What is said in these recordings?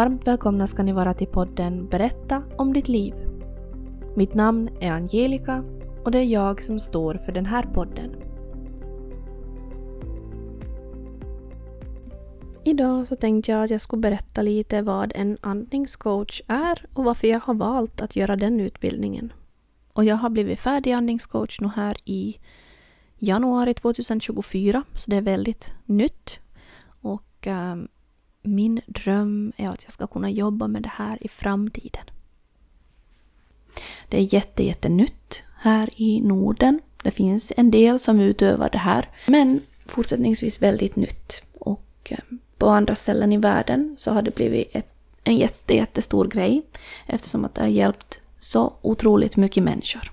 Varmt välkomna ska ni vara till podden Berätta om ditt liv. Mitt namn är Angelica och det är jag som står för den här podden. Idag så tänkte jag att jag skulle berätta lite vad en andningscoach är och varför jag har valt att göra den utbildningen. Och jag har blivit färdig andningscoach nu här i januari 2024, så det är väldigt nytt. Och um, min dröm är att jag ska kunna jobba med det här i framtiden. Det är jätte, jättenytt här i Norden. Det finns en del som utövar det här, men fortsättningsvis väldigt nytt. Och eh, på andra ställen i världen så har det blivit ett, en jätte, jättestor grej eftersom att det har hjälpt så otroligt mycket människor.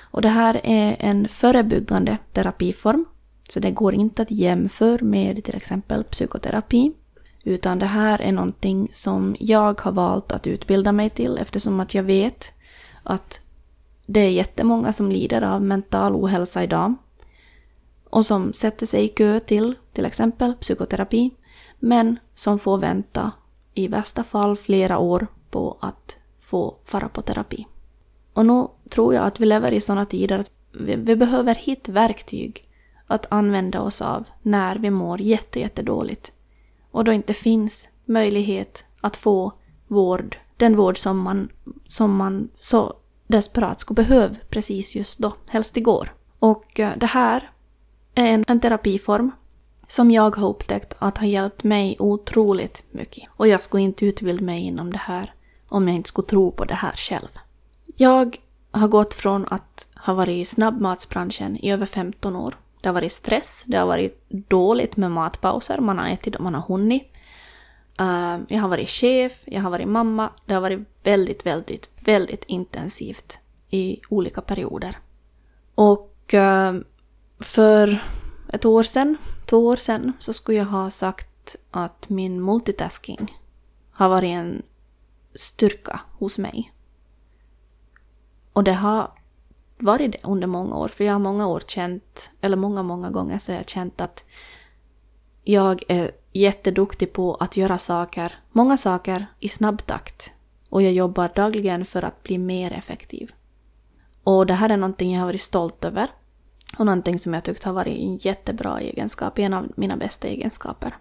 Och det här är en förebyggande terapiform, så det går inte att jämföra med till exempel psykoterapi. Utan det här är någonting som jag har valt att utbilda mig till eftersom att jag vet att det är jättemånga som lider av mental ohälsa idag och som sätter sig i kö till till exempel psykoterapi men som får vänta i värsta fall flera år på att få fara på terapi. Och nu tror jag att vi lever i sådana tider att vi, vi behöver hitta verktyg att använda oss av när vi mår jättedåligt. Och då inte finns möjlighet att få vård, den vård som man, som man så desperat skulle behöva precis just då, helst igår. Och eh, det här är en, en terapiform som jag har upptäckt att har hjälpt mig otroligt mycket. Och jag skulle inte utbilda mig inom det här om jag inte skulle tro på det här själv. Jag har gått från att ha varit i snabbmatsbranschen i över 15 år. Det har varit stress, det har varit dåligt med matpauser, man har ätit och man har hunnit. Uh, jag har varit chef, jag har varit mamma. Det har varit väldigt, väldigt, väldigt intensivt i olika perioder. Och uh, för ett år sedan, två år sedan, så skulle jag ha sagt att min multitasking har varit en styrka hos mig. Och det har varit det under många år, för jag har många år känt, eller många, många gånger så har jag känt att jag är jätteduktig på att göra saker, många saker i snabb takt. Och jag jobbar dagligen för att bli mer effektiv. Och det här är någonting jag har varit stolt över. Och någonting som jag tyckt har varit en jättebra egenskap, en av mina bästa egenskaper.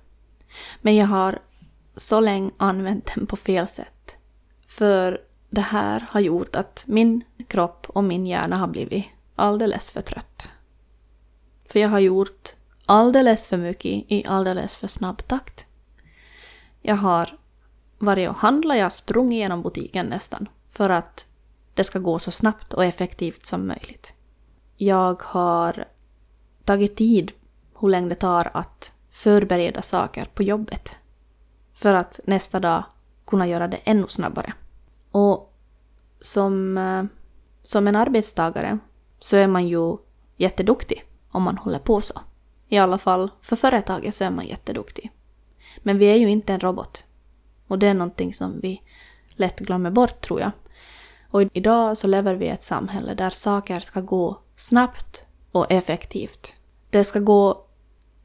Men jag har så länge använt den på fel sätt. För det här har gjort att min kropp och min hjärna har blivit alldeles för trött. För jag har gjort alldeles för mycket i alldeles för snabb takt. Jag har varit och handlat, jag har sprungit genom butiken nästan för att det ska gå så snabbt och effektivt som möjligt. Jag har tagit tid hur länge det tar att förbereda saker på jobbet för att nästa dag kunna göra det ännu snabbare. Och som, eh, som en arbetstagare så är man ju jätteduktig om man håller på så. I alla fall för företaget så är man jätteduktig. Men vi är ju inte en robot. Och det är någonting som vi lätt glömmer bort tror jag. Och idag så lever vi i ett samhälle där saker ska gå snabbt och effektivt. Det ska gå...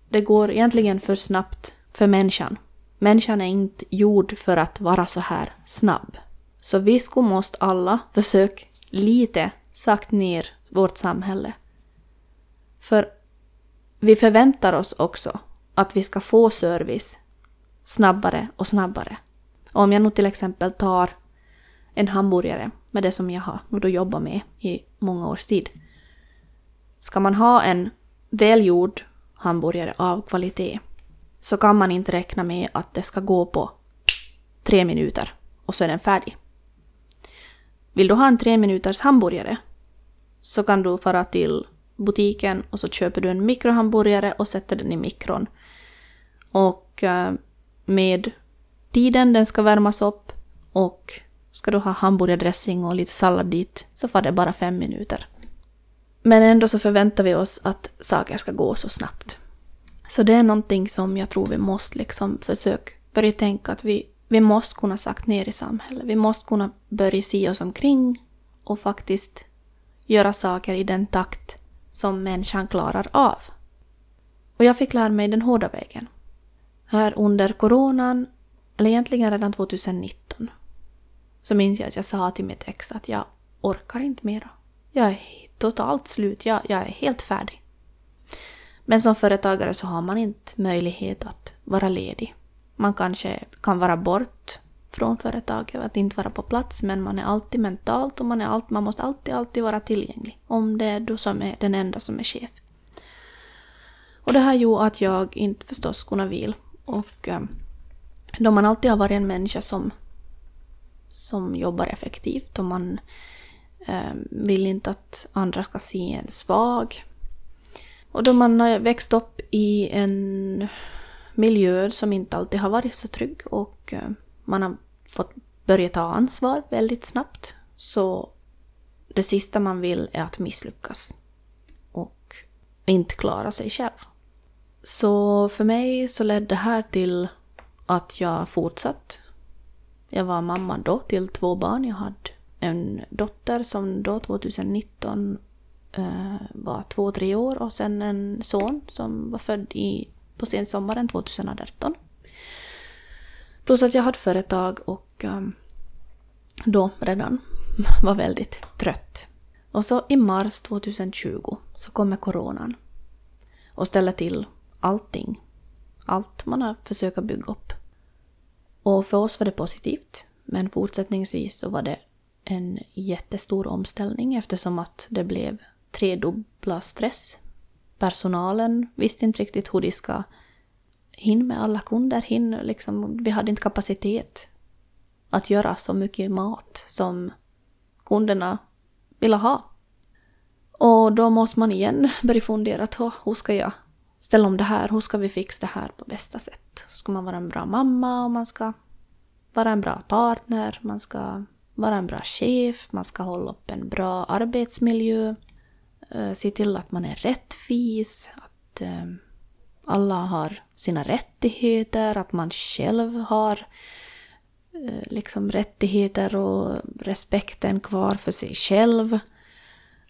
Det går egentligen för snabbt för människan. Människan är inte gjord för att vara så här snabb. Så vi skulle måste alla försöka lite sakta ner vårt samhälle. För vi förväntar oss också att vi ska få service snabbare och snabbare. Om jag nu till exempel tar en hamburgare med det som jag har och då jobbat med i många års tid. Ska man ha en välgjord hamburgare av kvalitet så kan man inte räkna med att det ska gå på tre minuter och så är den färdig. Vill du ha en tre minuters hamburgare så kan du fara till butiken och så köper du en mikrohamburgare och sätter den i mikron. Och eh, med tiden den ska värmas upp och ska du ha hamburgardressing och lite sallad dit så får det bara fem minuter. Men ändå så förväntar vi oss att saker ska gå så snabbt. Så det är någonting som jag tror vi måste liksom försöka börja tänka att vi vi måste kunna sakta ner i samhället. Vi måste kunna börja se oss omkring och faktiskt göra saker i den takt som människan klarar av. Och jag fick lära mig den hårda vägen. Här under coronan eller egentligen redan 2019, så minns jag att jag sa till mitt ex att jag orkar inte mera. Jag är totalt slut, jag, jag är helt färdig. Men som företagare så har man inte möjlighet att vara ledig. Man kanske kan vara bort från företaget, att inte vara på plats, men man är alltid mentalt och man, är allt, man måste alltid, alltid vara tillgänglig. Om det är du som är den enda som är chef. Och det här gjorde att jag inte förstås kunde vila. Och eh, då man alltid har varit en människa som, som jobbar effektivt och man eh, vill inte att andra ska se en svag. Och då man har växt upp i en miljö som inte alltid har varit så trygg och eh, man har fått börja ta ansvar väldigt snabbt. Så det sista man vill är att misslyckas. Och inte klara sig själv. Så för mig så ledde det här till att jag fortsatt. Jag var mamma då till två barn. Jag hade en dotter som då 2019 eh, var två, tre år och sen en son som var född i, på sensommaren 2018. Plus att jag hade företag och um, då redan var väldigt trött. Och så i mars 2020 så kommer coronan och ställer till allting. Allt man har försökt bygga upp. Och för oss var det positivt, men fortsättningsvis så var det en jättestor omställning eftersom att det blev tredubbla stress. Personalen visste inte riktigt hur de ska hinna med alla kunder, Hin, liksom, vi hade inte kapacitet att göra så mycket mat som kunderna ville ha. Och då måste man igen börja fundera på hur ska jag ställa om det här, hur ska vi fixa det här på bästa sätt? Så ska man vara en bra mamma och man ska vara en bra partner, man ska vara en bra chef, man ska hålla upp en bra arbetsmiljö, Eh, se till att man är rättvis, att eh, alla har sina rättigheter, att man själv har eh, liksom rättigheter och respekten kvar för sig själv.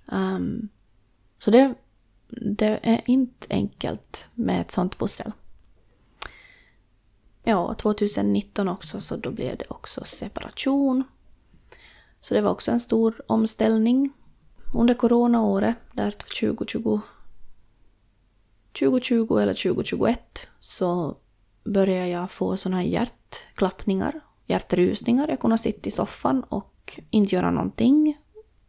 Um, så det, det är inte enkelt med ett sånt pussel. Ja, 2019 också så då blev det också separation. Så det var också en stor omställning. Under coronaåret, där 2020 2020 eller 2021 så började jag få såna här hjärtklappningar, hjärtrusningar. Jag kunde sitta i soffan och inte göra någonting.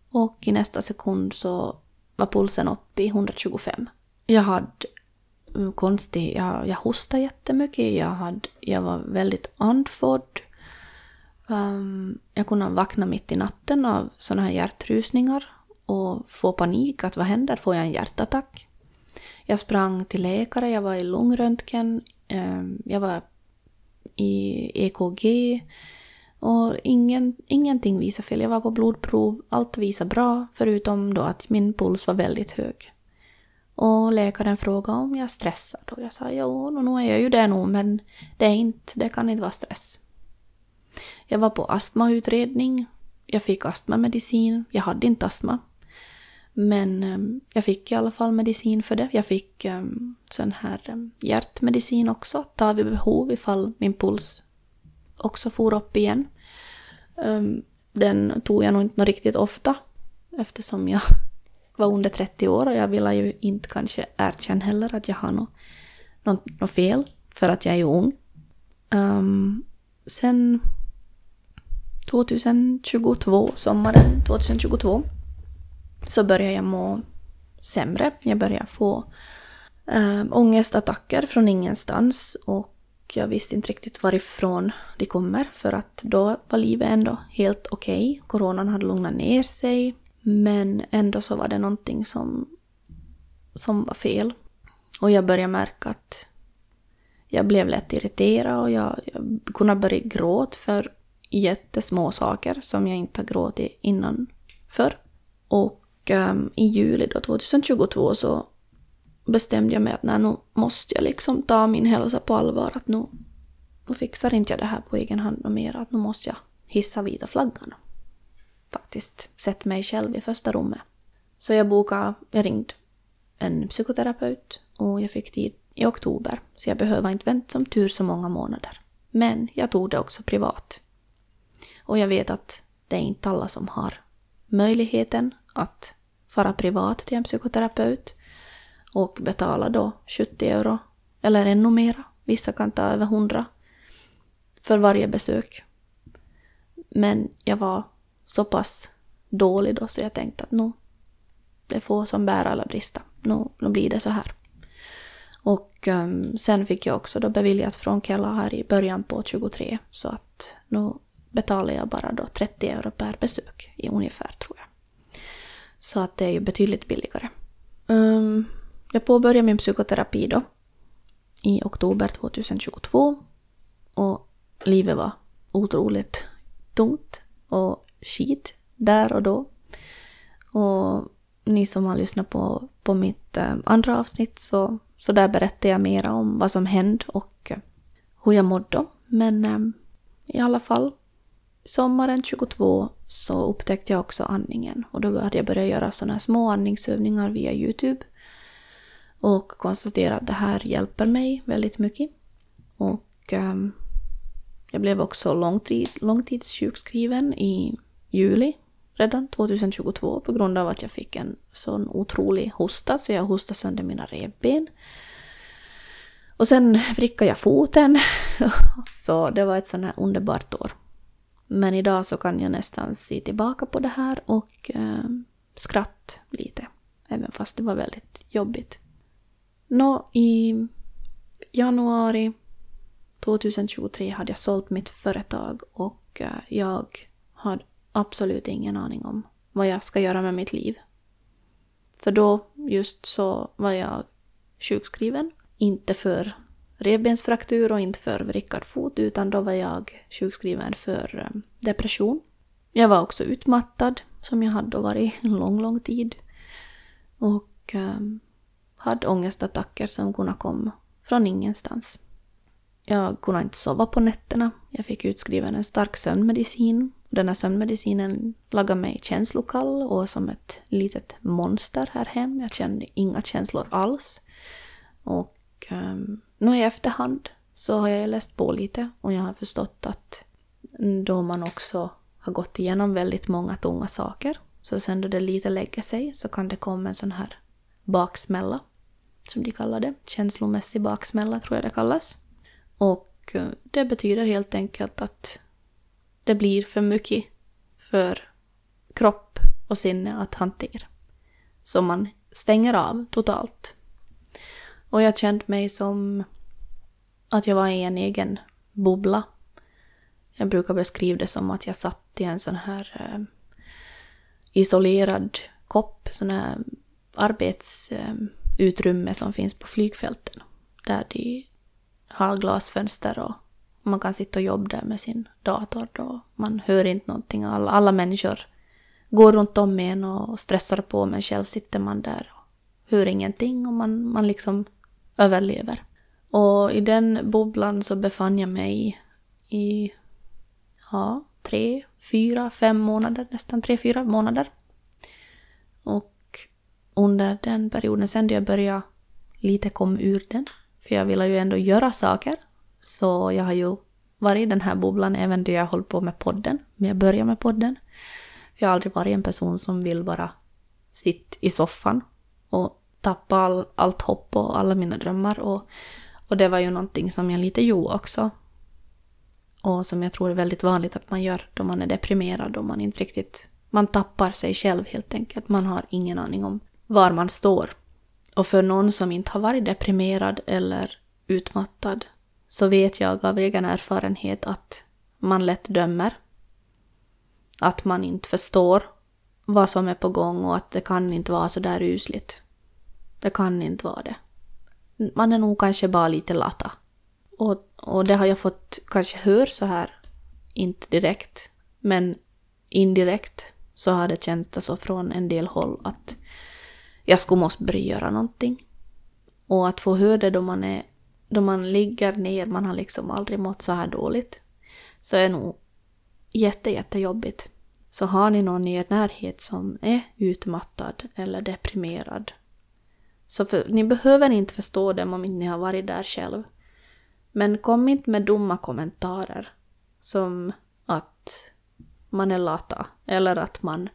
Och i nästa sekund så var pulsen uppe i 125. Jag hade konstig, jag, jag hostade jättemycket, jag, hade, jag var väldigt andfådd. Um, jag kunde vakna mitt i natten av såna här hjärtrusningar och få panik att vad händer, får jag en hjärtattack? Jag sprang till läkare, jag var i lungröntgen, ehm, jag var i EKG och ingen, ingenting visade fel. Jag var på blodprov, allt visade bra förutom då att min puls var väldigt hög. Och läkaren frågade om jag stressade och jag sa jo, nu är jag ju det nog men det är inte, det kan inte vara stress. Jag var på astmautredning, jag fick astmamedicin, jag hade inte astma. Men um, jag fick i alla fall medicin för det. Jag fick um, sån här um, hjärtmedicin också, ta vid behov ifall min puls också for upp igen. Um, den tog jag nog inte riktigt ofta eftersom jag var under 30 år och jag ville ju inte kanske erkänna heller att jag har något, något, något fel för att jag är ju ung. Um, sen 2022, sommaren 2022, så började jag må sämre. Jag började få äh, ångestattacker från ingenstans och jag visste inte riktigt varifrån de kommer för att då var livet ändå helt okej. Okay. Coronan hade lugnat ner sig men ändå så var det någonting som, som var fel. Och jag började märka att jag blev lätt irriterad och jag, jag kunde börja gråta för jättesmå saker som jag inte har gråtit innan för. Och um, i juli då, 2022 så bestämde jag mig att nej, nu måste jag liksom ta min hälsa på allvar. Att nu, nu fixar inte jag det här på egen hand och mer. Att nu måste jag hissa vita flaggan. Faktiskt sätta mig själv i första rummet. Så jag bokade, jag ringde en psykoterapeut och jag fick tid i oktober. Så jag behöver inte vänta som tur så många månader. Men jag tog det också privat. Och jag vet att det är inte alla som har möjligheten att fara privat till en psykoterapeut och betala då 70 euro eller ännu mera. Vissa kan ta över 100 för varje besök. Men jag var så pass dålig då så jag tänkte att nu, det får som bär eller brista. Nu, nu blir det så här. Och um, sen fick jag också då beviljat från Kela här i början på 23 så att nu betalar jag bara då 30 euro per besök i ungefär tror jag. Så att det är ju betydligt billigare. Um, jag påbörjade min psykoterapi då i oktober 2022 och livet var otroligt tungt och skit där och då. Och ni som har lyssnat på, på mitt ehm, andra avsnitt så, så där berättar jag mera om vad som hände och eh, hur jag mådde. Men eh, i alla fall, sommaren 22 så upptäckte jag också andningen och då hade jag börjat göra sådana små andningsövningar via Youtube och konstaterade att det här hjälper mig väldigt mycket. Och um, jag blev också långtid, långtidssjukskriven i juli redan 2022 på grund av att jag fick en sån otrolig hosta så jag hostade sönder mina revben. Och sen vrickade jag foten. så det var ett sånt här underbart år. Men idag så kan jag nästan se tillbaka på det här och eh, skratt lite. Även fast det var väldigt jobbigt. Nå, i januari 2023 hade jag sålt mitt företag och eh, jag hade absolut ingen aning om vad jag ska göra med mitt liv. För då just så var jag sjukskriven. Inte för revbensfraktur och inte för vrickad fot utan då var jag sjukskriven för eh, depression. Jag var också utmattad som jag hade varit en lång, lång tid. Och eh, hade ångestattacker som kunde komma från ingenstans. Jag kunde inte sova på nätterna. Jag fick utskriven en stark sömnmedicin. Den här sömnmedicinen lagade mig känslokall och som ett litet monster här hem. Jag kände inga känslor alls. Och um, nu i efterhand så har jag läst på lite och jag har förstått att då man också har gått igenom väldigt många tunga saker, så sen då det lite lägger sig så kan det komma en sån här baksmälla, som de kallar det. Känslomässig baksmälla tror jag det kallas. Och eh, det betyder helt enkelt att det blir för mycket för kropp och sinne att hantera. Så man stänger av totalt. Och jag kände mig som att jag var i en egen bubbla. Jag brukar beskriva det som att jag satt i en sån här eh, isolerad kopp, sån här arbetsutrymme eh, som finns på flygfälten. Där de har glasfönster och man kan sitta och jobba där med sin dator och man hör inte någonting. Alla, alla människor går runt om en och stressar på men själv sitter man där och hör ingenting och man, man liksom överlever. Och i den bubblan så befann jag mig i ja, tre, fyra, fem månader, nästan tre, fyra månader. Och under den perioden, sen då jag började lite kom ur den, för jag ville ju ändå göra saker, så jag har ju varit i den här bubblan även då jag hållit på med podden, men jag började med podden. För jag har aldrig varit en person som vill bara sitta i soffan och tappa all, allt hopp och alla mina drömmar. Och, och det var ju någonting som jag lite gjorde också. Och som jag tror är väldigt vanligt att man gör då man är deprimerad och man inte riktigt... Man tappar sig själv helt enkelt. Man har ingen aning om var man står. Och för någon som inte har varit deprimerad eller utmattad så vet jag av egen erfarenhet att man lätt dömer. Att man inte förstår vad som är på gång och att det kan inte vara så där usligt. Det kan inte vara det. Man är nog kanske bara lite lata. Och, och det har jag fått kanske höra så här, inte direkt, men indirekt så har det känts så från en del håll att jag skulle måste börja göra någonting. Och att få höra det då man, är, då man ligger ner, man har liksom aldrig mått så här dåligt, så är nog jätte, jättejobbigt. Så har ni någon i er närhet som är utmattad eller deprimerad, så för, ni behöver inte förstå dem om inte ni har varit där själv. Men kom inte med dumma kommentarer som att man är lata eller att man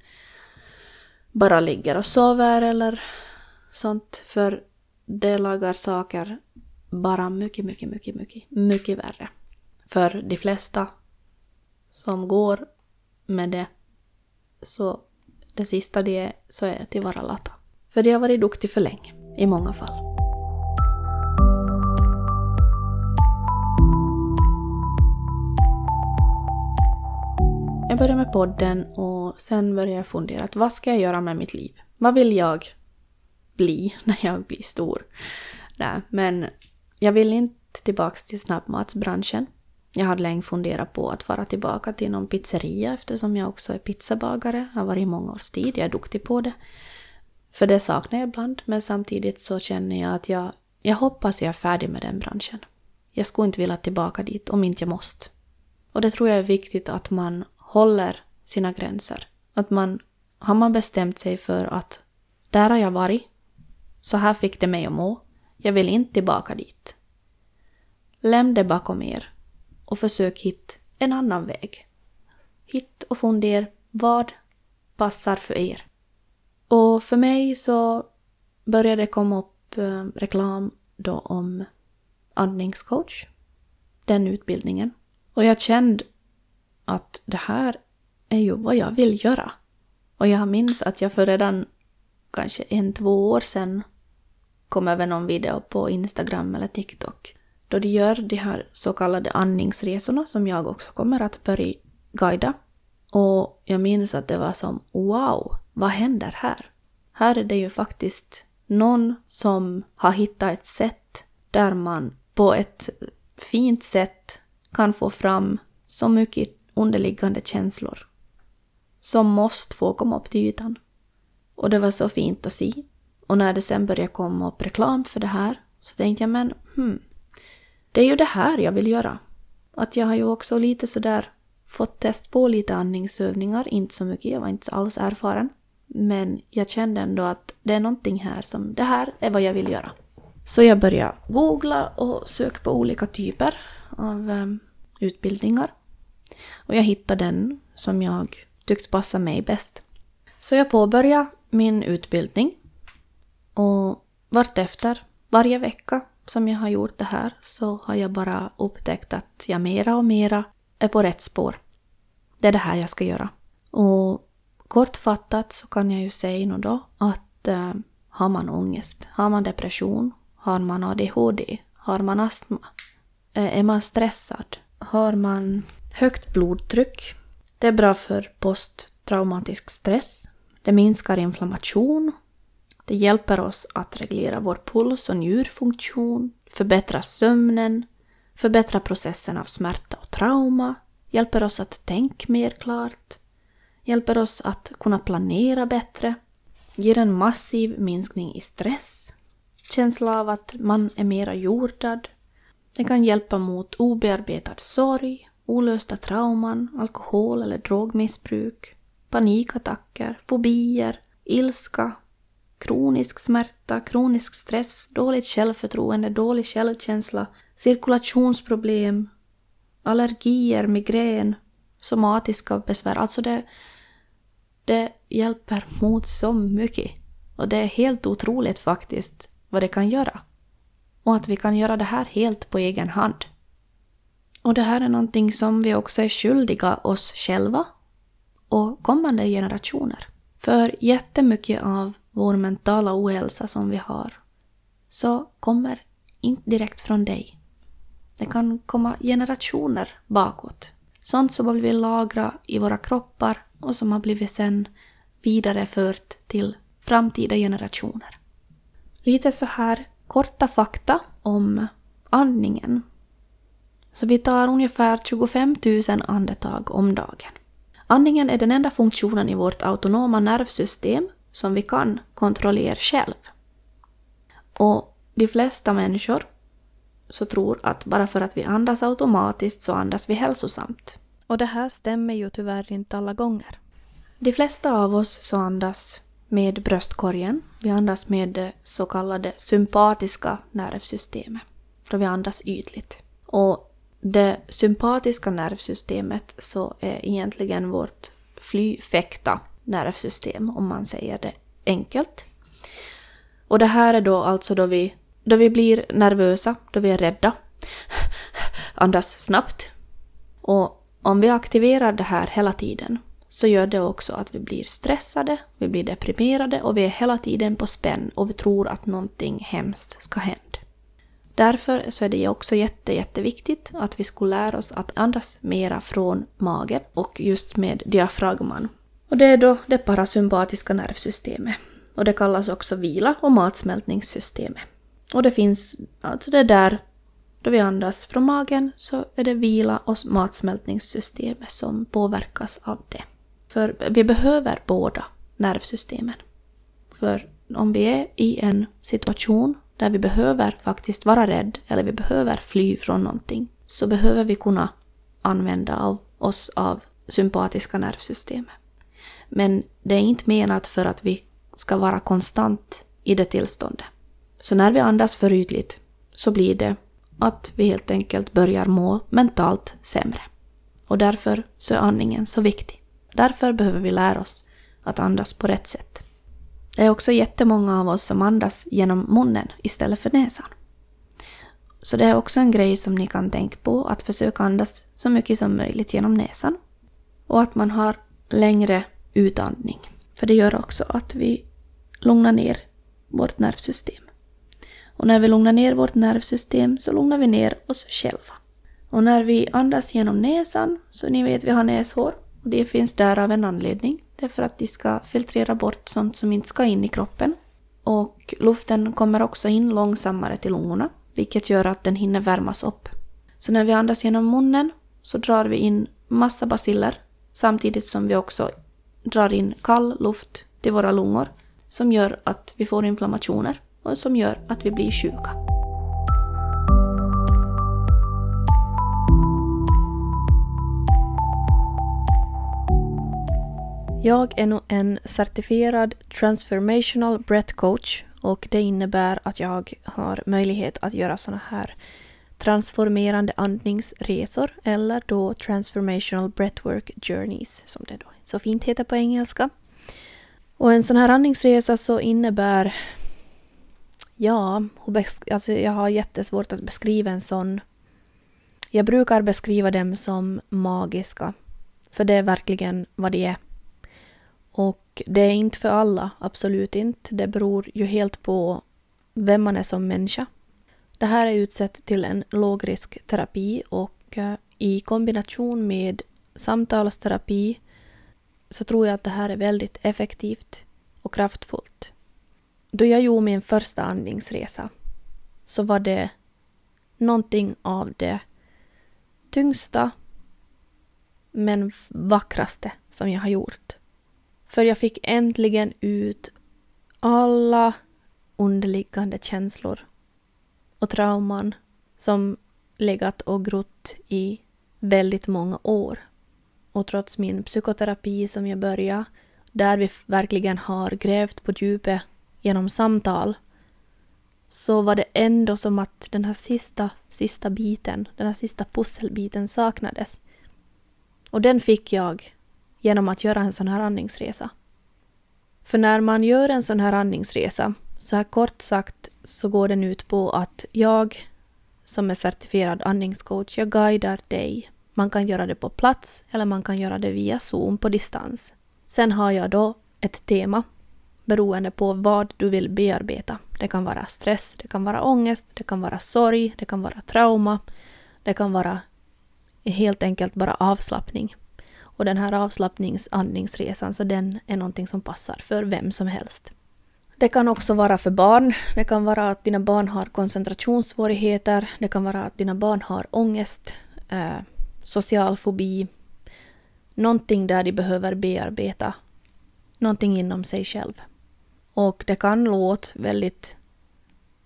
bara ligger och sover eller sånt. För det lagar saker bara mycket, mycket, mycket, mycket, mycket värre. För de flesta som går med det så det sista det är så är att de vara lata. För de har varit duktiga för länge, i många fall. Jag började med podden och sen började jag fundera att vad ska jag göra med mitt liv? Vad vill jag bli när jag blir stor? Nej, men jag vill inte tillbaka till snabbmatsbranschen. Jag hade länge funderat på att vara tillbaka till någon pizzeria eftersom jag också är pizzabagare. Jag har varit i många års tid, jag är duktig på det. För det saknar jag ibland, men samtidigt så känner jag att jag, jag hoppas jag är färdig med den branschen. Jag skulle inte vilja tillbaka dit om inte jag måste. Och det tror jag är viktigt att man håller sina gränser. Att man, har man bestämt sig för att där har jag varit, så här fick det mig att må, jag vill inte tillbaka dit. Lämn det bakom er och försök hitta en annan väg. Hitt och fundera vad passar för er. Och för mig så började det komma upp eh, reklam då om andningscoach. Den utbildningen. Och jag kände att det här är ju vad jag vill göra. Och jag minns att jag för redan kanske en, två år sedan kom över någon video på Instagram eller TikTok då de gör de här så kallade andningsresorna som jag också kommer att börja guida. Och jag minns att det var som wow, vad händer här? Här är det ju faktiskt någon som har hittat ett sätt där man på ett fint sätt kan få fram så mycket underliggande känslor som måste få komma upp till ytan. Och det var så fint att se. Och när det sen började komma upp reklam för det här så tänkte jag men hmm, det är ju det här jag vill göra. Att jag har ju också lite sådär fått test på lite andningsövningar, inte så mycket, jag var inte alls erfaren. Men jag kände ändå att det är någonting här som, det här är vad jag vill göra. Så jag började googla och söka på olika typer av um, utbildningar. Och jag hittade den som jag tyckte passade mig bäst. Så jag påbörjade min utbildning. Och vartefter, varje vecka, som jag har gjort det här så har jag bara upptäckt att jag mera och mera är på rätt spår. Det är det här jag ska göra. Och kortfattat så kan jag ju säga nu då att eh, har man ångest, har man depression, har man ADHD, har man astma, eh, är man stressad, har man högt blodtryck, det är bra för posttraumatisk stress, det minskar inflammation det hjälper oss att reglera vår puls och njurfunktion, förbättra sömnen, förbättra processen av smärta och trauma, hjälper oss att tänka mer klart, hjälper oss att kunna planera bättre, ger en massiv minskning i stress, känsla av att man är mera jordad. Det kan hjälpa mot obearbetad sorg, olösta trauman, alkohol eller drogmissbruk, panikattacker, fobier, ilska, kronisk smärta, kronisk stress, dåligt självförtroende, dålig självkänsla, cirkulationsproblem, allergier, migrän, somatiska besvär. Alltså det, det hjälper mot så mycket. Och det är helt otroligt faktiskt vad det kan göra. Och att vi kan göra det här helt på egen hand. Och det här är någonting som vi också är skyldiga oss själva och kommande generationer. För jättemycket av vår mentala ohälsa som vi har, så kommer inte direkt från dig. Det kan komma generationer bakåt. Sånt som har blivit lagrat i våra kroppar och som har blivit sen vidarefört till framtida generationer. Lite så här korta fakta om andningen. Så vi tar ungefär 25 000 andetag om dagen. Andningen är den enda funktionen i vårt autonoma nervsystem som vi kan kontrollera själv. Och de flesta människor så tror att bara för att vi andas automatiskt så andas vi hälsosamt. Och det här stämmer ju tyvärr inte alla gånger. De flesta av oss så andas med bröstkorgen. Vi andas med det så kallade sympatiska nervsystemet. Då vi andas ytligt. Och det sympatiska nervsystemet så är egentligen vårt fly-fäkta nervsystem om man säger det enkelt. Och det här är då alltså då vi, då vi blir nervösa, då vi är rädda. Andas snabbt. Och om vi aktiverar det här hela tiden så gör det också att vi blir stressade, vi blir deprimerade och vi är hela tiden på spänn och vi tror att någonting hemskt ska hända. Därför så är det också jätte, jätteviktigt att vi skulle lära oss att andas mera från magen och just med diafragman. Och det är då det parasympatiska nervsystemet. Och det kallas också vila och matsmältningssystemet. Och det finns, alltså det där, då vi andas från magen så är det vila och matsmältningssystemet som påverkas av det. För vi behöver båda nervsystemen. För om vi är i en situation där vi behöver faktiskt vara rädd eller vi behöver fly från någonting, så behöver vi kunna använda av oss av sympatiska nervsystemet. Men det är inte menat för att vi ska vara konstant i det tillståndet. Så när vi andas för ytligt så blir det att vi helt enkelt börjar må mentalt sämre. Och därför så är andningen så viktig. Därför behöver vi lära oss att andas på rätt sätt. Det är också jättemånga av oss som andas genom munnen istället för näsan. Så det är också en grej som ni kan tänka på, att försöka andas så mycket som möjligt genom näsan. Och att man har längre utandning. För det gör också att vi lugnar ner vårt nervsystem. Och när vi lugnar ner vårt nervsystem så lugnar vi ner oss själva. Och när vi andas genom näsan, så ni vet vi har näshår, och det finns där av en anledning. Det är för att de ska filtrera bort sånt som inte ska in i kroppen. Och luften kommer också in långsammare till lungorna, vilket gör att den hinner värmas upp. Så när vi andas genom munnen så drar vi in massa basiller samtidigt som vi också drar in kall luft till våra lungor som gör att vi får inflammationer och som gör att vi blir sjuka. Jag är nu en certifierad transformational breath coach och det innebär att jag har möjlighet att göra såna här transformerande andningsresor eller då transformational breathwork journeys som det då så fint heter på engelska. Och en sån här andningsresa så innebär Ja, alltså jag har jättesvårt att beskriva en sån. Jag brukar beskriva dem som magiska, för det är verkligen vad de är. Och det är inte för alla, absolut inte. Det beror ju helt på vem man är som människa. Det här är utsett till en lågrisk terapi och eh, i kombination med samtalsterapi så tror jag att det här är väldigt effektivt och kraftfullt. Då jag gjorde min första andningsresa så var det någonting av det tyngsta men vackraste som jag har gjort. För jag fick äntligen ut alla underliggande känslor och trauman som legat och grott i väldigt många år. Och trots min psykoterapi som jag började, där vi verkligen har grävt på djupet genom samtal, så var det ändå som att den här sista, sista biten, den här sista pusselbiten saknades. Och den fick jag genom att göra en sån här andningsresa. För när man gör en sån här andningsresa, så här kort sagt, så går den ut på att jag som är certifierad andningscoach, jag guidar dig. Man kan göra det på plats eller man kan göra det via Zoom på distans. Sen har jag då ett tema beroende på vad du vill bearbeta. Det kan vara stress, det kan vara ångest, det kan vara sorg, det kan vara trauma, det kan vara helt enkelt bara avslappning. Och den här avslappningsandningsresan, så den är någonting som passar för vem som helst. Det kan också vara för barn. Det kan vara att dina barn har koncentrationssvårigheter. Det kan vara att dina barn har ångest, eh, social fobi. Någonting där de behöver bearbeta någonting inom sig själv. Och det kan låta väldigt,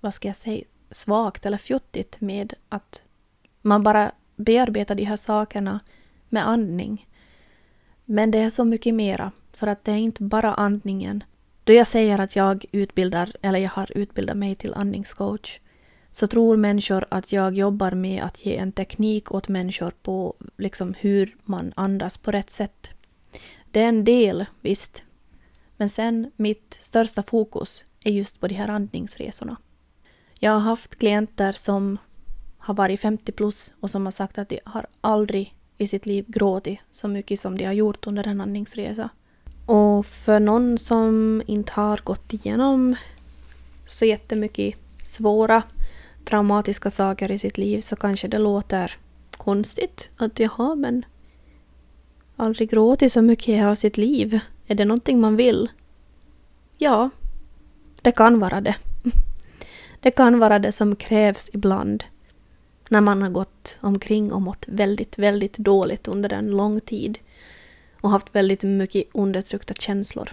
vad ska jag säga, svagt eller fjuttigt med att man bara bearbetar de här sakerna med andning. Men det är så mycket mera, för att det är inte bara andningen. Då jag säger att jag utbildar, eller jag har utbildat mig till andningscoach, så tror människor att jag jobbar med att ge en teknik åt människor på liksom hur man andas på rätt sätt. Det är en del, visst. Men sen mitt största fokus är just på de här andningsresorna. Jag har haft klienter som har varit 50 plus och som har sagt att de har aldrig i sitt liv gråtit så mycket som de har gjort under en andningsresa. Och för någon som inte har gått igenom så jättemycket svåra traumatiska saker i sitt liv så kanske det låter konstigt att jaha men aldrig gråtit så mycket i hela sitt liv. Är det någonting man vill? Ja, det kan vara det. Det kan vara det som krävs ibland när man har gått omkring och mått väldigt, väldigt dåligt under en lång tid och haft väldigt mycket undertryckta känslor.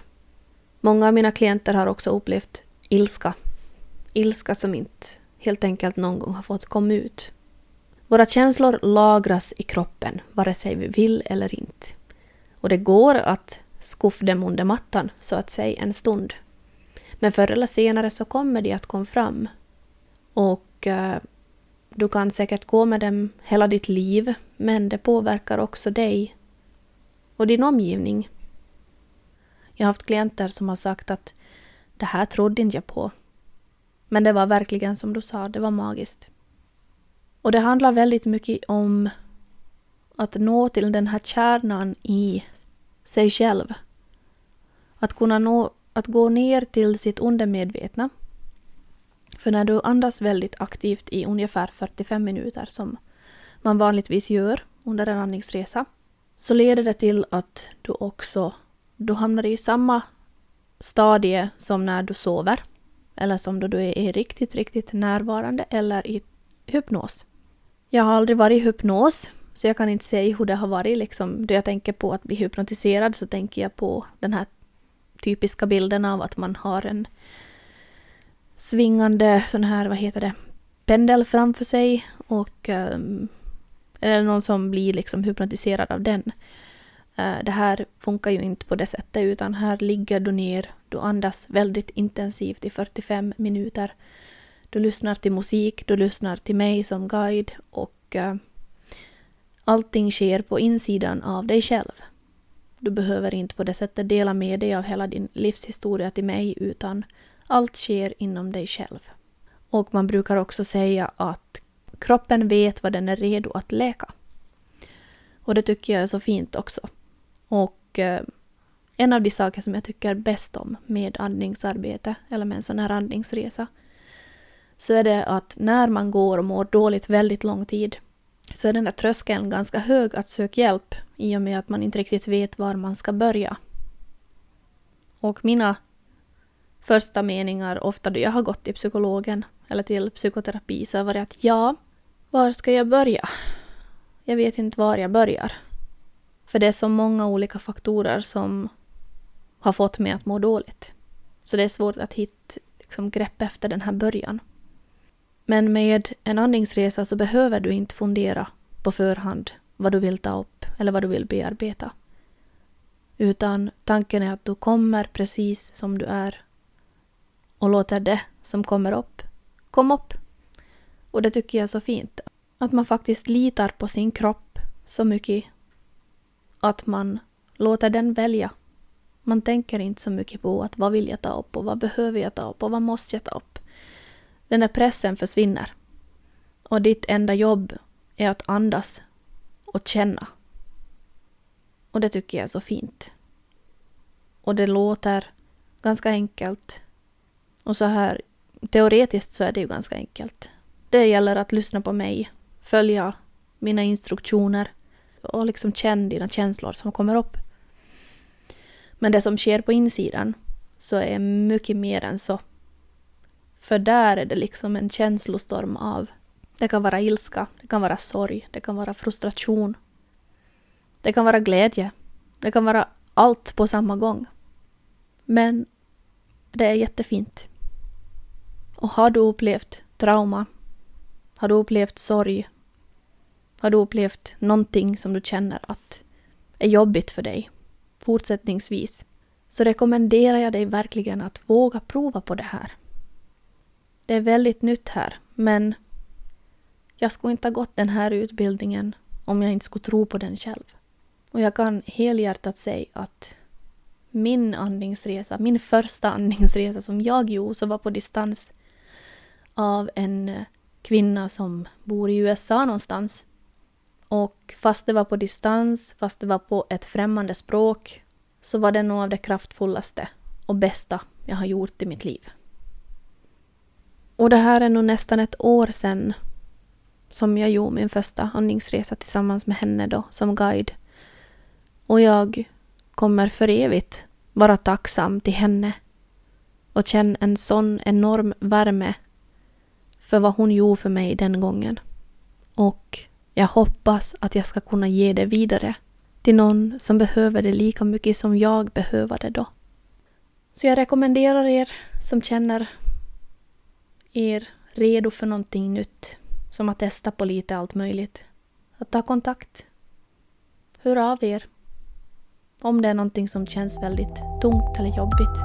Många av mina klienter har också upplevt ilska. Ilska som inte helt enkelt någon gång har fått komma ut. Våra känslor lagras i kroppen, vare sig vi vill eller inte. Och det går att skuffa dem under mattan, så att säga, en stund. Men förr eller senare så kommer de att komma fram. Och eh, du kan säkert gå med dem hela ditt liv, men det påverkar också dig och din omgivning. Jag har haft klienter som har sagt att det här trodde inte jag på. Men det var verkligen som du sa, det var magiskt. Och det handlar väldigt mycket om att nå till den här kärnan i sig själv. Att kunna nå, att gå ner till sitt undermedvetna. För när du andas väldigt aktivt i ungefär 45 minuter som man vanligtvis gör under en andningsresa så leder det till att du också du hamnar i samma stadie som när du sover eller som då du är riktigt, riktigt närvarande eller i hypnos. Jag har aldrig varit i hypnos så jag kan inte säga hur det har varit. Liksom, då jag tänker på att bli hypnotiserad så tänker jag på den här typiska bilden av att man har en svingande sån här, vad heter det, pendel framför sig och um, eller någon som blir liksom hypnotiserad av den. Uh, det här funkar ju inte på det sättet utan här ligger du ner, du andas väldigt intensivt i 45 minuter. Du lyssnar till musik, du lyssnar till mig som guide och uh, allting sker på insidan av dig själv. Du behöver inte på det sättet dela med dig av hela din livshistoria till mig utan allt sker inom dig själv. Och man brukar också säga att kroppen vet vad den är redo att läka. Och det tycker jag är så fint också. Och eh, en av de saker som jag tycker bäst om med andningsarbete, eller med en sån här andningsresa, så är det att när man går och mår dåligt väldigt lång tid, så är den där tröskeln ganska hög att söka hjälp i och med att man inte riktigt vet var man ska börja. Och mina första meningar, ofta då jag har gått till psykologen eller till psykoterapi, så har varit att ja, var ska jag börja? Jag vet inte var jag börjar. För det är så många olika faktorer som har fått mig att må dåligt. Så det är svårt att hitta liksom, grepp efter den här början. Men med en andningsresa så behöver du inte fundera på förhand vad du vill ta upp eller vad du vill bearbeta. Utan tanken är att du kommer precis som du är och låter det som kommer upp komma upp. Och det tycker jag är så fint. Att man faktiskt litar på sin kropp så mycket att man låter den välja. Man tänker inte så mycket på att vad vill jag ta upp och vad behöver jag ta upp och vad måste jag ta upp. Den där pressen försvinner. Och ditt enda jobb är att andas och känna. Och det tycker jag är så fint. Och det låter ganska enkelt. Och så här teoretiskt så är det ju ganska enkelt. Det gäller att lyssna på mig, följa mina instruktioner och liksom känna dina känslor som kommer upp. Men det som sker på insidan så är mycket mer än så. För där är det liksom en känslostorm av... Det kan vara ilska, det kan vara sorg, det kan vara frustration. Det kan vara glädje. Det kan vara allt på samma gång. Men det är jättefint. Och har du upplevt trauma, har du upplevt sorg, har du upplevt någonting som du känner att är jobbigt för dig fortsättningsvis, så rekommenderar jag dig verkligen att våga prova på det här. Det är väldigt nytt här Men jag skulle inte ha gått den här utbildningen om jag inte skulle tro på den själv. Och jag kan helhjärtat säga att min andningsresa, min första andningsresa som jag gjorde, så var på distans av en eh, kvinna som bor i USA någonstans. Och fast det var på distans, fast det var på ett främmande språk, så var det nog av det kraftfullaste och bästa jag har gjort i mitt liv. Och det här är nog nästan ett år sedan som jag gjorde min första andningsresa tillsammans med henne då som guide. Och jag kommer för evigt vara tacksam till henne och känna en sån enorm värme för vad hon gjorde för mig den gången. Och jag hoppas att jag ska kunna ge det vidare till någon som behöver det lika mycket som jag behöver det då. Så jag rekommenderar er som känner er redo för någonting nytt, som att testa på lite allt möjligt, att ta kontakt. Hör av er om det är någonting som känns väldigt tungt eller jobbigt.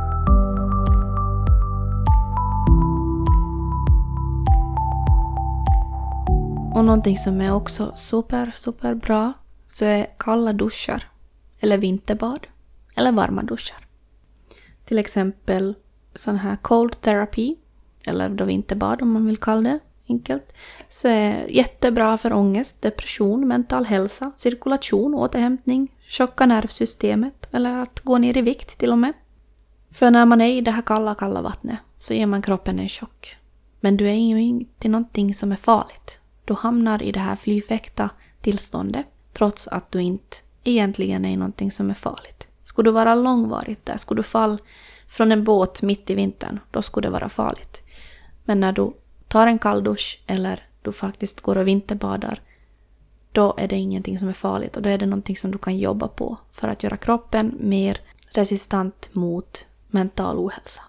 Och någonting som är också super, super bra så är kalla duschar. Eller vinterbad. Eller varma duschar. Till exempel sån här cold therapy. Eller då vinterbad om man vill kalla det enkelt. Så är jättebra för ångest, depression, mental hälsa, cirkulation, återhämtning, tjocka nervsystemet eller att gå ner i vikt till och med. För när man är i det här kalla, kalla vattnet så ger man kroppen en chock. Men du är ju inte någonting som är farligt. Du hamnar i det här flyfäkta tillståndet trots att du inte egentligen är någonting som är farligt. Skulle du vara långvarigt där, skulle du falla från en båt mitt i vintern, då skulle det vara farligt. Men när du tar en kall dusch eller du faktiskt går och vinterbadar, då är det ingenting som är farligt och då är det någonting som du kan jobba på för att göra kroppen mer resistent mot mental ohälsa.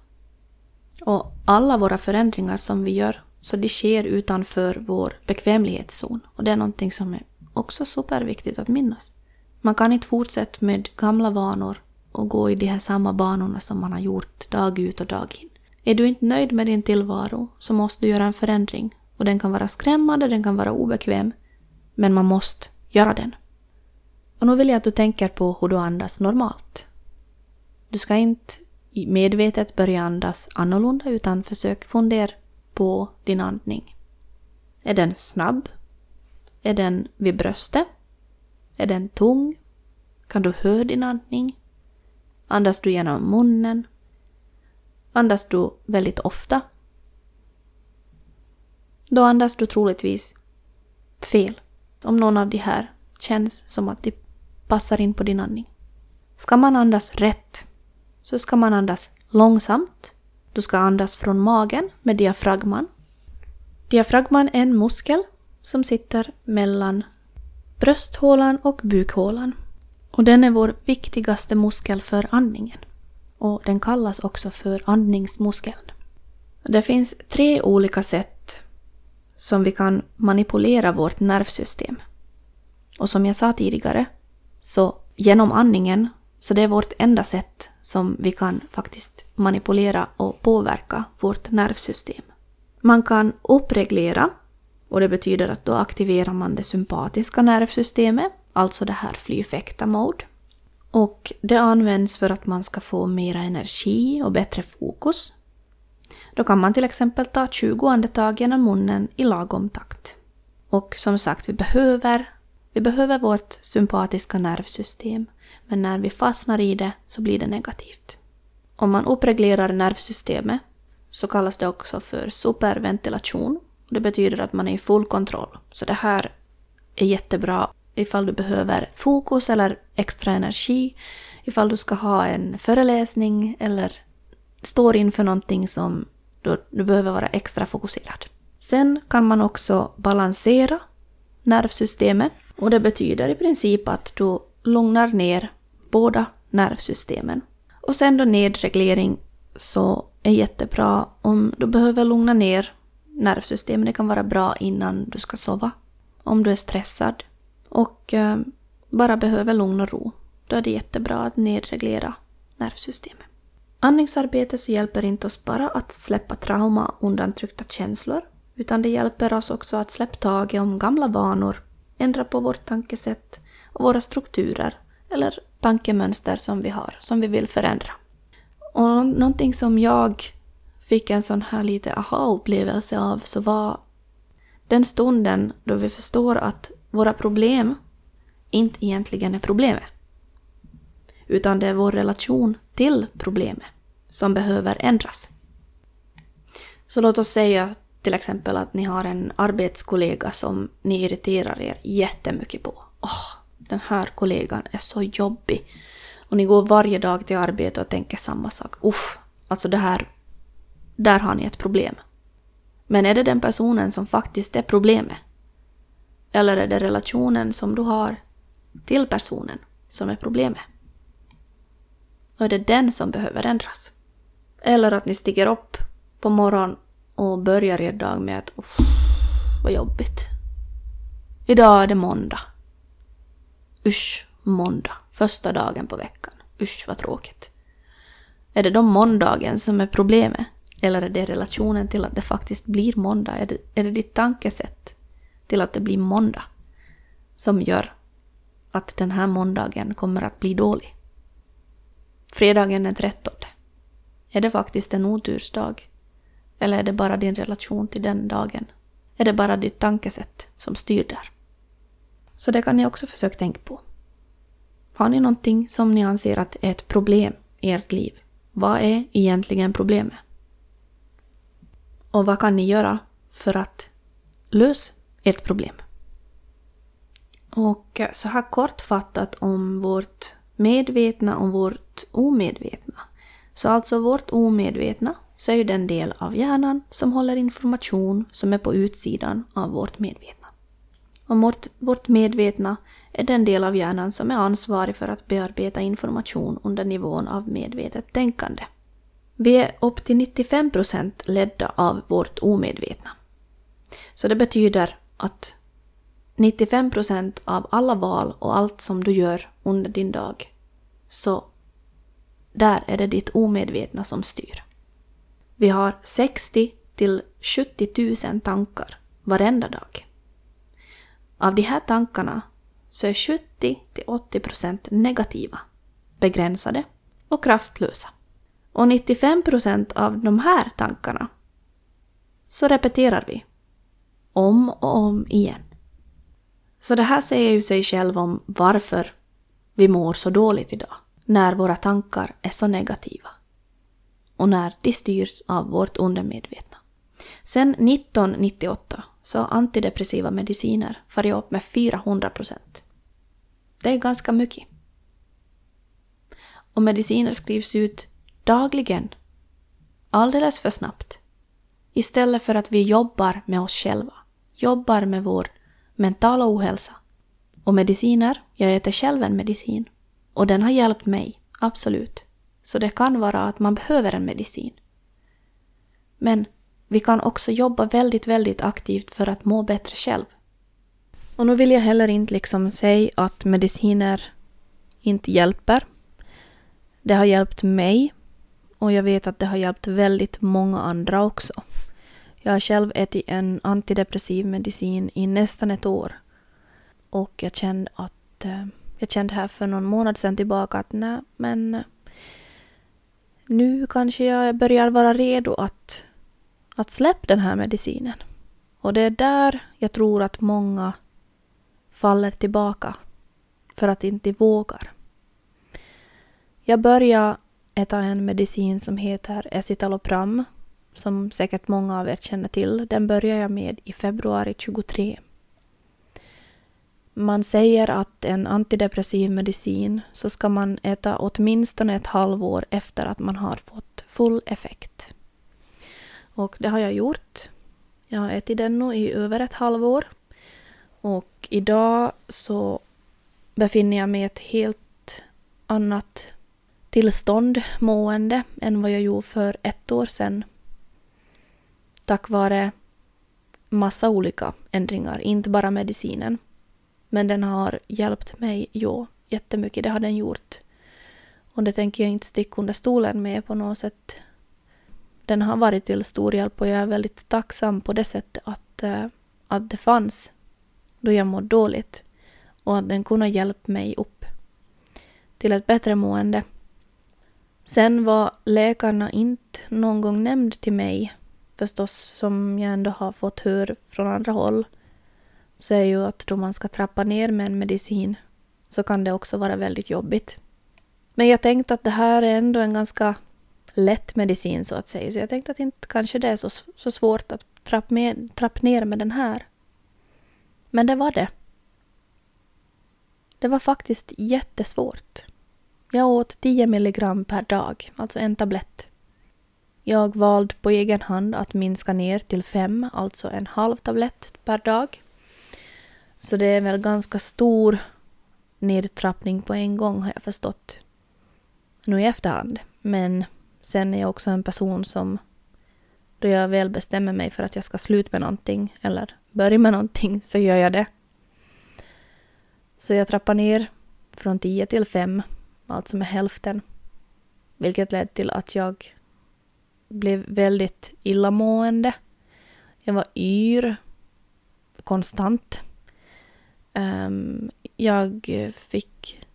Och alla våra förändringar som vi gör, så det sker utanför vår bekvämlighetszon. Och det är någonting som är också superviktigt att minnas. Man kan inte fortsätta med gamla vanor och gå i de här samma banorna som man har gjort dag ut och dag in. Är du inte nöjd med din tillvaro så måste du göra en förändring. Och den kan vara skrämmande, den kan vara obekväm. Men man måste göra den. Och nu vill jag att du tänker på hur du andas normalt. Du ska inte medvetet börja andas annorlunda utan försök fundera på din andning. Är den snabb? Är den vid bröstet? Är den tung? Kan du höra din andning? Andas du genom munnen? Andas du väldigt ofta? Då andas du troligtvis fel. Om någon av de här känns som att de passar in på din andning. Ska man andas rätt så ska man andas långsamt. Du ska andas från magen med diafragman. Diafragman är en muskel som sitter mellan brösthålan och bukhålan. Och den är vår viktigaste muskel för andningen. Och den kallas också för andningsmuskeln. Det finns tre olika sätt som vi kan manipulera vårt nervsystem. Och som jag sa tidigare, så genom andningen, så det är vårt enda sätt som vi kan faktiskt manipulera och påverka vårt nervsystem. Man kan uppreglera och det betyder att då aktiverar man det sympatiska nervsystemet, alltså det här fly-fäkta-mode. Och det används för att man ska få mera energi och bättre fokus. Då kan man till exempel ta 20 andetag genom munnen i lagom takt. Och som sagt, vi behöver, vi behöver vårt sympatiska nervsystem. Men när vi fastnar i det så blir det negativt. Om man uppreglerar nervsystemet så kallas det också för superventilation det betyder att man är i full kontroll. Så det här är jättebra ifall du behöver fokus eller extra energi, ifall du ska ha en föreläsning eller står inför någonting som du, du behöver vara extra fokuserad. Sen kan man också balansera nervsystemet och det betyder i princip att du lugnar ner båda nervsystemen. Och sen då nedreglering så är jättebra om du behöver lugna ner nervsystemet. Det kan vara bra innan du ska sova. Om du är stressad och eh, bara behöver lugn och ro. Då är det jättebra att nedreglera nervsystemet. Andningsarbete så hjälper inte oss bara att släppa trauma och undantryckta känslor, Utan det hjälper oss också att släppa taget om gamla vanor, ändra på vårt tankesätt och våra strukturer eller tankemönster som vi har, som vi vill förändra. Och någonting som jag fick en sån här lite aha-upplevelse av så var den stunden då vi förstår att våra problem inte egentligen är problemet. Utan det är vår relation till problemet som behöver ändras. Så låt oss säga till exempel att ni har en arbetskollega som ni irriterar er jättemycket på. Åh, den här kollegan är så jobbig. Och ni går varje dag till arbetet och tänker samma sak. Uff, alltså det här, där har ni ett problem. Men är det den personen som faktiskt är problemet? Eller är det relationen som du har till personen som är problemet? Och är det den som behöver ändras? Eller att ni stiger upp på morgonen och börjar er dag med att uff, vad jobbigt. Idag är det måndag. Usch, måndag. Första dagen på veckan. Usch vad tråkigt. Är det då måndagen som är problemet? Eller är det relationen till att det faktiskt blir måndag? Är det, är det ditt tankesätt till att det blir måndag som gör att den här måndagen kommer att bli dålig? Fredagen den 13. Är det faktiskt en otursdag? Eller är det bara din relation till den dagen? Är det bara ditt tankesätt som styr där? Så det kan ni också försöka tänka på. Har ni någonting som ni anser att är ett problem i ert liv? Vad är egentligen problemet? Och vad kan ni göra för att lösa ert problem? Och eh, så här kortfattat om vårt medvetna och vårt omedvetna. Så alltså vårt omedvetna så är ju den del av hjärnan som håller information som är på utsidan av vårt medvetna. Och vårt, vårt medvetna är den del av hjärnan som är ansvarig för att bearbeta information under nivån av medvetet tänkande. Vi är upp till 95 % ledda av vårt omedvetna. Så det betyder att 95 procent av alla val och allt som du gör under din dag, så där är det ditt omedvetna som styr. Vi har 60 till 70 000 tankar varenda dag. Av de här tankarna så är 70 till 80 procent negativa, begränsade och kraftlösa. Och 95 procent av de här tankarna så repeterar vi om och om igen. Så det här säger ju sig själv om varför vi mår så dåligt idag, när våra tankar är så negativa och när de styrs av vårt undermedvetna. Sen 1998 så har antidepressiva mediciner farit upp med 400 procent. Det är ganska mycket. Och mediciner skrivs ut dagligen, alldeles för snabbt. Istället för att vi jobbar med oss själva, jobbar med vår mentala ohälsa. Och mediciner, jag äter själv en medicin. Och den har hjälpt mig, absolut. Så det kan vara att man behöver en medicin. Men vi kan också jobba väldigt, väldigt aktivt för att må bättre själv. Och nu vill jag heller inte liksom säga att mediciner inte hjälper. Det har hjälpt mig och jag vet att det har hjälpt väldigt många andra också. Jag har själv ätit en antidepressiv medicin i nästan ett år. Och jag kände att eh, jag kände här för någon månad sedan tillbaka att nej, men eh, nu kanske jag börjar vara redo att, att släppa den här medicinen. Och det är där jag tror att många faller tillbaka för att inte vågar. Jag började äta en medicin som heter Escitalopram, som säkert många av er känner till. Den börjar jag med i februari 23. Man säger att en antidepressiv medicin så ska man äta åtminstone ett halvår efter att man har fått full effekt. Och det har jag gjort. Jag har ätit den nu i över ett halvår. Och idag så befinner jag mig i ett helt annat tillstånd, mående, än vad jag gjorde för ett år sedan. Tack vare massa olika ändringar, inte bara medicinen. Men den har hjälpt mig, ja, jättemycket. Det har den gjort. Och det tänker jag inte sticka under stolen med på något sätt. den har varit till stor hjälp och jag är väldigt tacksam på det sättet att, eh, att det fanns då jag mådde dåligt och att den kunde hjälpa mig upp till ett bättre mående. Sen var läkarna inte någon gång nämnd till mig, förstås som jag ändå har fått höra från andra håll, så är ju att då man ska trappa ner med en medicin så kan det också vara väldigt jobbigt. Men jag tänkte att det här är ändå en ganska lätt medicin så att säga, så jag tänkte att inte kanske det är så, så svårt att trappa, med, trappa ner med den här. Men det var det. Det var faktiskt jättesvårt. Jag åt 10 milligram per dag, alltså en tablett. Jag valde på egen hand att minska ner till 5, alltså en halv tablett per dag. Så det är väl ganska stor nedtrappning på en gång har jag förstått. Nu i efterhand. Men sen är jag också en person som då jag väl bestämmer mig för att jag ska sluta med någonting eller börja med någonting så gör jag det. Så jag trappar ner från 10 till 5, alltså med hälften. Vilket ledde till att jag blev väldigt illamående. Jag var yr konstant. Um, jag fick...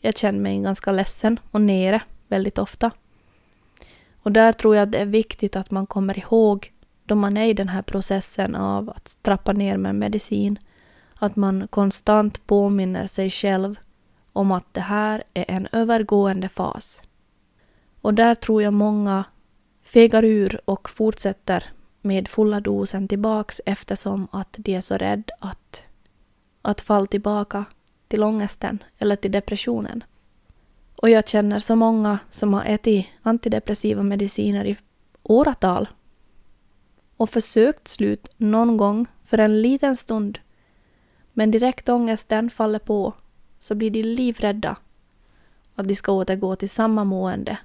Jag kände mig ganska ledsen och nere väldigt ofta. Och där tror jag att det är viktigt att man kommer ihåg då man är i den här processen av att trappa ner med medicin, att man konstant påminner sig själv om att det här är en övergående fas. Och där tror jag många fegar ur och fortsätter med fulla dosen tillbaks eftersom att de är så rädda att, att falla tillbaka till ångesten eller till depressionen. Och jag känner så många som har ätit antidepressiva mediciner i åratal och försökt slut någon gång för en liten stund. Men direkt ångesten faller på så blir de livrädda att de ska återgå till samma mående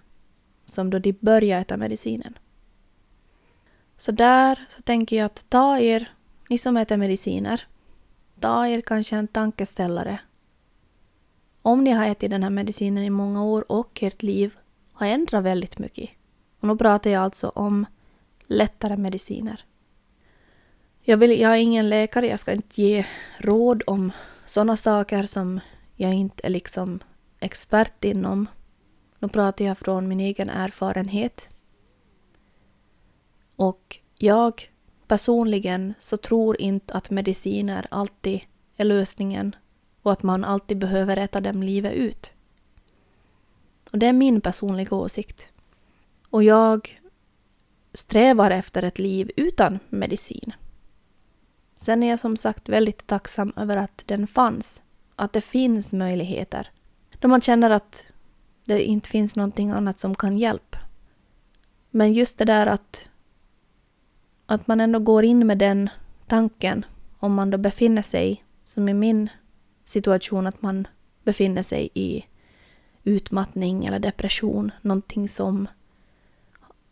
som då de började äta medicinen. Så där så tänker jag att ta er, ni som äter mediciner, ta er kanske en tankeställare. Om ni har ätit den här medicinen i många år och ert liv har ändrat väldigt mycket. Och nu pratar jag alltså om lättare mediciner. Jag, vill, jag är ingen läkare, jag ska inte ge råd om sådana saker som jag inte är liksom expert inom. Nu pratar jag från min egen erfarenhet. Och jag personligen så tror inte att mediciner alltid är lösningen och att man alltid behöver äta dem livet ut. Och det är min personliga åsikt. Och jag strävar efter ett liv utan medicin. Sen är jag som sagt väldigt tacksam över att den fanns, att det finns möjligheter. Då man känner att det inte finns någonting annat som kan hjälpa. Men just det där att, att man ändå går in med den tanken om man då befinner sig, som i min situation, att man befinner sig i utmattning eller depression, någonting som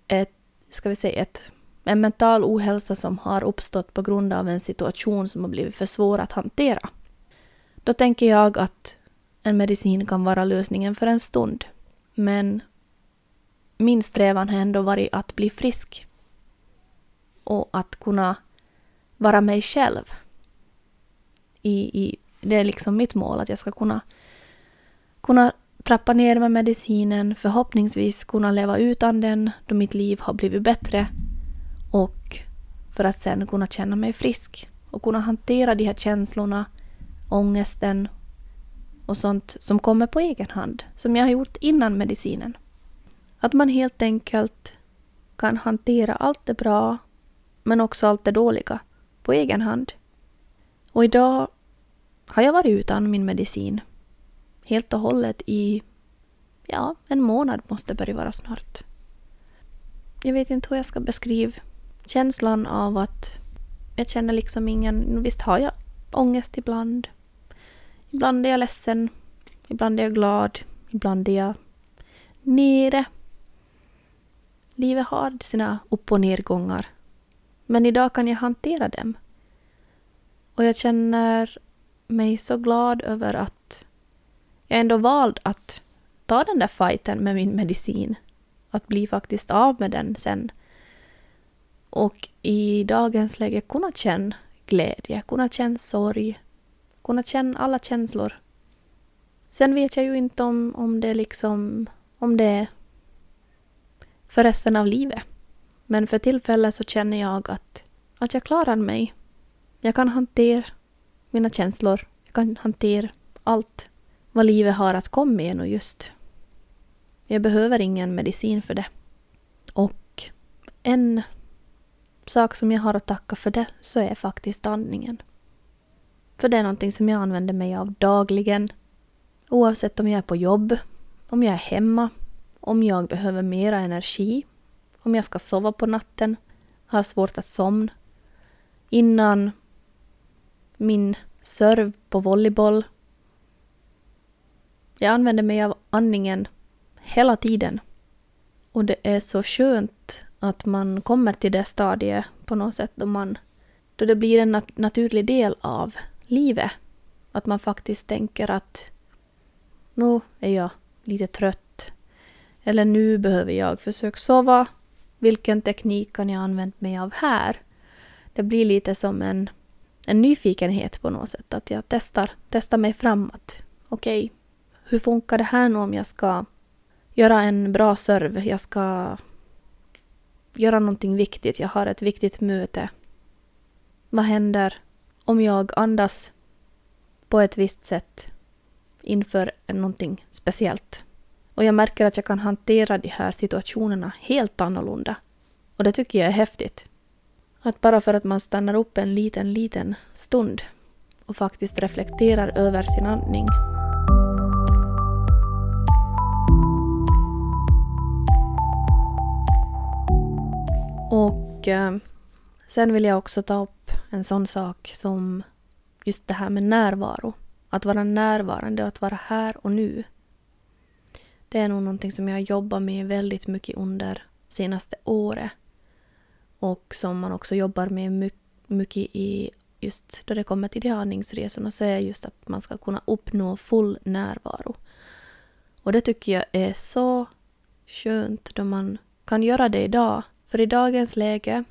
ett, ska vi säga, ett, en mental ohälsa som har uppstått på grund av en situation som har blivit för svår att hantera. Då tänker jag att en medicin kan vara lösningen för en stund. Men min strävan har ändå varit att bli frisk. Och att kunna vara mig själv. I, i, det är liksom mitt mål, att jag ska kunna, kunna trappa ner med medicinen, förhoppningsvis kunna leva utan den då mitt liv har blivit bättre och för att sen kunna känna mig frisk och kunna hantera de här känslorna, ångesten och sånt som kommer på egen hand, som jag har gjort innan medicinen. Att man helt enkelt kan hantera allt det bra, men också allt det dåliga, på egen hand. Och idag har jag varit utan min medicin helt och hållet i, ja, en månad måste börja vara snart. Jag vet inte hur jag ska beskriva känslan av att jag känner liksom ingen, visst har jag ångest ibland, Ibland är jag ledsen, ibland är jag glad, ibland är jag nere. Livet har sina upp och nedgångar. Men idag kan jag hantera dem. Och jag känner mig så glad över att jag ändå valde att ta den där fighten med min medicin. Att bli faktiskt av med den sen. Och i dagens läge kunna känna glädje, kunna känna sorg, kunna känna alla känslor. Sen vet jag ju inte om, om det liksom, om det är för resten av livet. Men för tillfället så känner jag att, att jag klarar mig. Jag kan hantera mina känslor. Jag kan hantera allt vad livet har att komma med och just. Jag behöver ingen medicin för det. Och en sak som jag har att tacka för det så är faktiskt andningen. För det är någonting som jag använder mig av dagligen. Oavsett om jag är på jobb, om jag är hemma, om jag behöver mera energi, om jag ska sova på natten, har svårt att somna, innan min serv på volleyboll. Jag använder mig av andningen hela tiden. Och det är så skönt att man kommer till det stadiet på något sätt då, man, då det blir en nat naturlig del av livet. Att man faktiskt tänker att nu är jag lite trött. Eller nu behöver jag försöka sova. Vilken teknik kan jag använda mig av här? Det blir lite som en, en nyfikenhet på något sätt. Att jag testar, testar mig framåt. Okej, okay, hur funkar det här nu om jag ska göra en bra serv? Jag ska göra någonting viktigt. Jag har ett viktigt möte. Vad händer om jag andas på ett visst sätt inför någonting speciellt? Och jag märker att jag kan hantera de här situationerna helt annorlunda. Och det tycker jag är häftigt. Att bara för att man stannar upp en liten, liten stund och faktiskt reflekterar över sin andning Och eh, sen vill jag också ta upp en sån sak som just det här med närvaro. Att vara närvarande och att vara här och nu. Det är nog någonting som jag jobbar med väldigt mycket under senaste året. Och som man också jobbar med mycket i just då det kommer till de andningsresorna så är just att man ska kunna uppnå full närvaro. Och det tycker jag är så skönt då man kan göra det idag för i dagens läge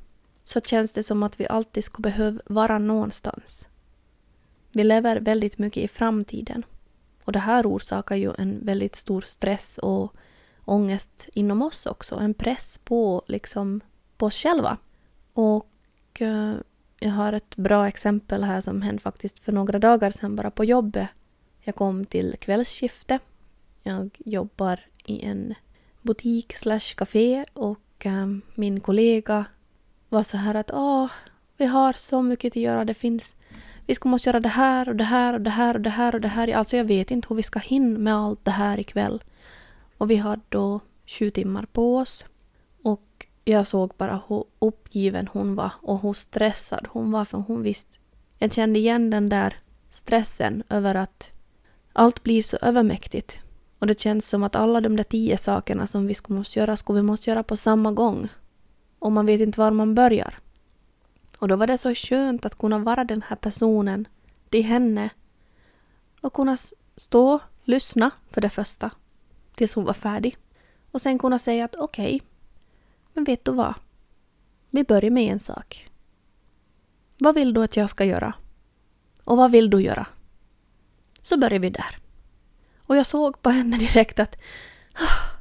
så känns det som att vi alltid skulle behöva vara någonstans. Vi lever väldigt mycket i framtiden. Och det här orsakar ju en väldigt stor stress och ångest inom oss också. En press på, liksom, på oss själva. Och eh, jag har ett bra exempel här som hände faktiskt för några dagar sedan bara på jobbet. Jag kom till kvällsskifte. Jag jobbar i en butik slash café och Eh, min kollega var så här att åh, vi har så mycket att göra, det finns vi ska måste göra det här och det här och det här och det här och det här. Alltså jag vet inte hur vi ska hinna med allt det här ikväll. Och vi hade då sju timmar på oss. Och jag såg bara hur uppgiven hon var och hur stressad hon var för hon visste. Jag kände igen den där stressen över att allt blir så övermäktigt. Och det känns som att alla de där tio sakerna som vi måste göra, ska vi måste göra på samma gång. Och man vet inte var man börjar. Och då var det så skönt att kunna vara den här personen till henne. Och kunna stå, lyssna för det första, tills hon var färdig. Och sen kunna säga att okej, okay, men vet du vad? Vi börjar med en sak. Vad vill du att jag ska göra? Och vad vill du göra? Så börjar vi där. Och jag såg på henne direkt att ah,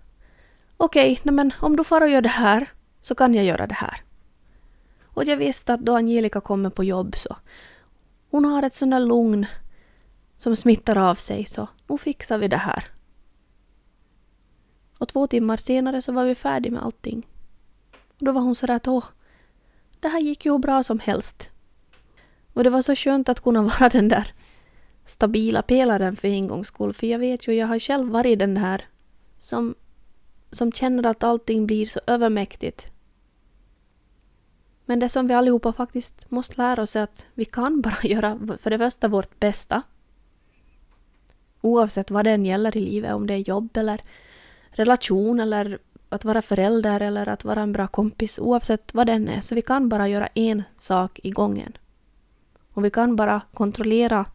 okej, okay, men om du far och gör det här så kan jag göra det här. Och jag visste att då Angelica kommer på jobb så hon har ett sånt där lugn som smittar av sig så nu fixar vi det här. Och två timmar senare så var vi färdiga med allting. Och då var hon sådär att åh, det här gick ju hur bra som helst. Och det var så skönt att kunna vara den där stabila pelaren för en gångs skull. För jag vet ju, jag har själv varit den här som, som känner att allting blir så övermäktigt. Men det som vi allihopa faktiskt måste lära oss är att vi kan bara göra för det första vårt bästa. Oavsett vad det än gäller i livet, om det är jobb eller relation eller att vara förälder eller att vara en bra kompis, oavsett vad den är. Så vi kan bara göra en sak i gången. Och vi kan bara kontrollera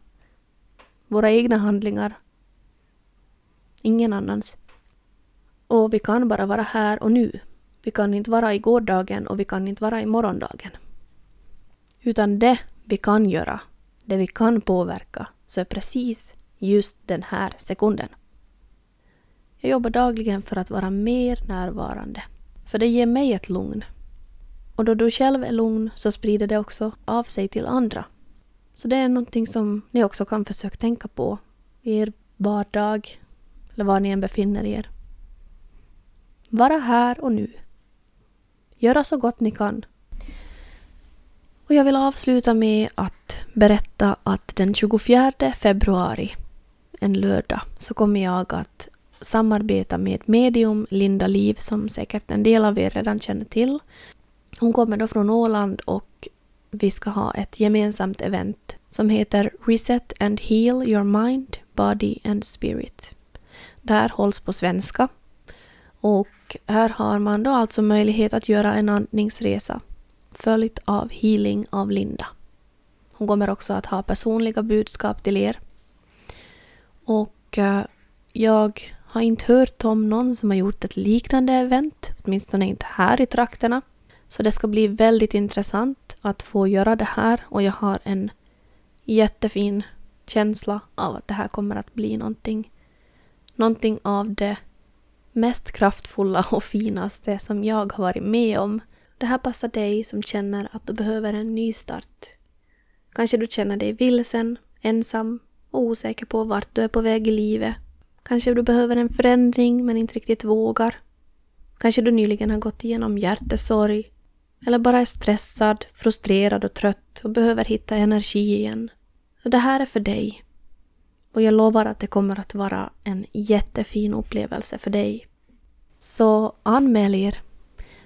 våra egna handlingar. Ingen annans. Och vi kan bara vara här och nu. Vi kan inte vara i gårdagen och vi kan inte vara i morgondagen. Utan det vi kan göra, det vi kan påverka, så är precis just den här sekunden. Jag jobbar dagligen för att vara mer närvarande. För det ger mig ett lugn. Och då du själv är lugn så sprider det också av sig till andra. Så det är någonting som ni också kan försöka tänka på i er vardag, eller var ni än befinner er. Vara här och nu. Göra så gott ni kan. Och jag vill avsluta med att berätta att den 24 februari, en lördag, så kommer jag att samarbeta med medium Linda Liv som säkert en del av er redan känner till. Hon kommer då från Åland och vi ska ha ett gemensamt event som heter Reset and Heal Your Mind, Body and Spirit. Det här hålls på svenska och här har man då alltså möjlighet att göra en andningsresa följt av healing av Linda. Hon kommer också att ha personliga budskap till er. Och eh, jag har inte hört om någon som har gjort ett liknande event, åtminstone inte här i trakterna. Så det ska bli väldigt intressant att få göra det här och jag har en jättefin känsla av att det här kommer att bli någonting, någonting av det mest kraftfulla och finaste som jag har varit med om. Det här passar dig som känner att du behöver en ny start. Kanske du känner dig vilsen, ensam och osäker på vart du är på väg i livet. Kanske du behöver en förändring men inte riktigt vågar. Kanske du nyligen har gått igenom hjärtesorg eller bara är stressad, frustrerad och trött och behöver hitta energi igen. Det här är för dig. Och jag lovar att det kommer att vara en jättefin upplevelse för dig. Så anmäl er.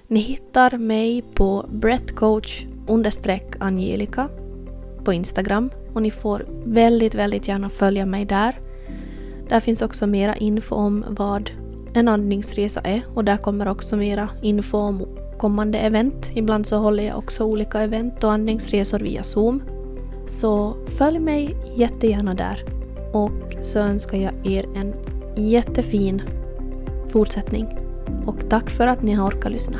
Ni hittar mig på breathcoach angelica på Instagram och ni får väldigt, väldigt gärna följa mig där. Där finns också mera info om vad en andningsresa är och där kommer också mera info om kommande event. Ibland så håller jag också olika event och andningsresor via Zoom. Så följ mig jättegärna där och så önskar jag er en jättefin fortsättning. Och tack för att ni har orkat lyssna.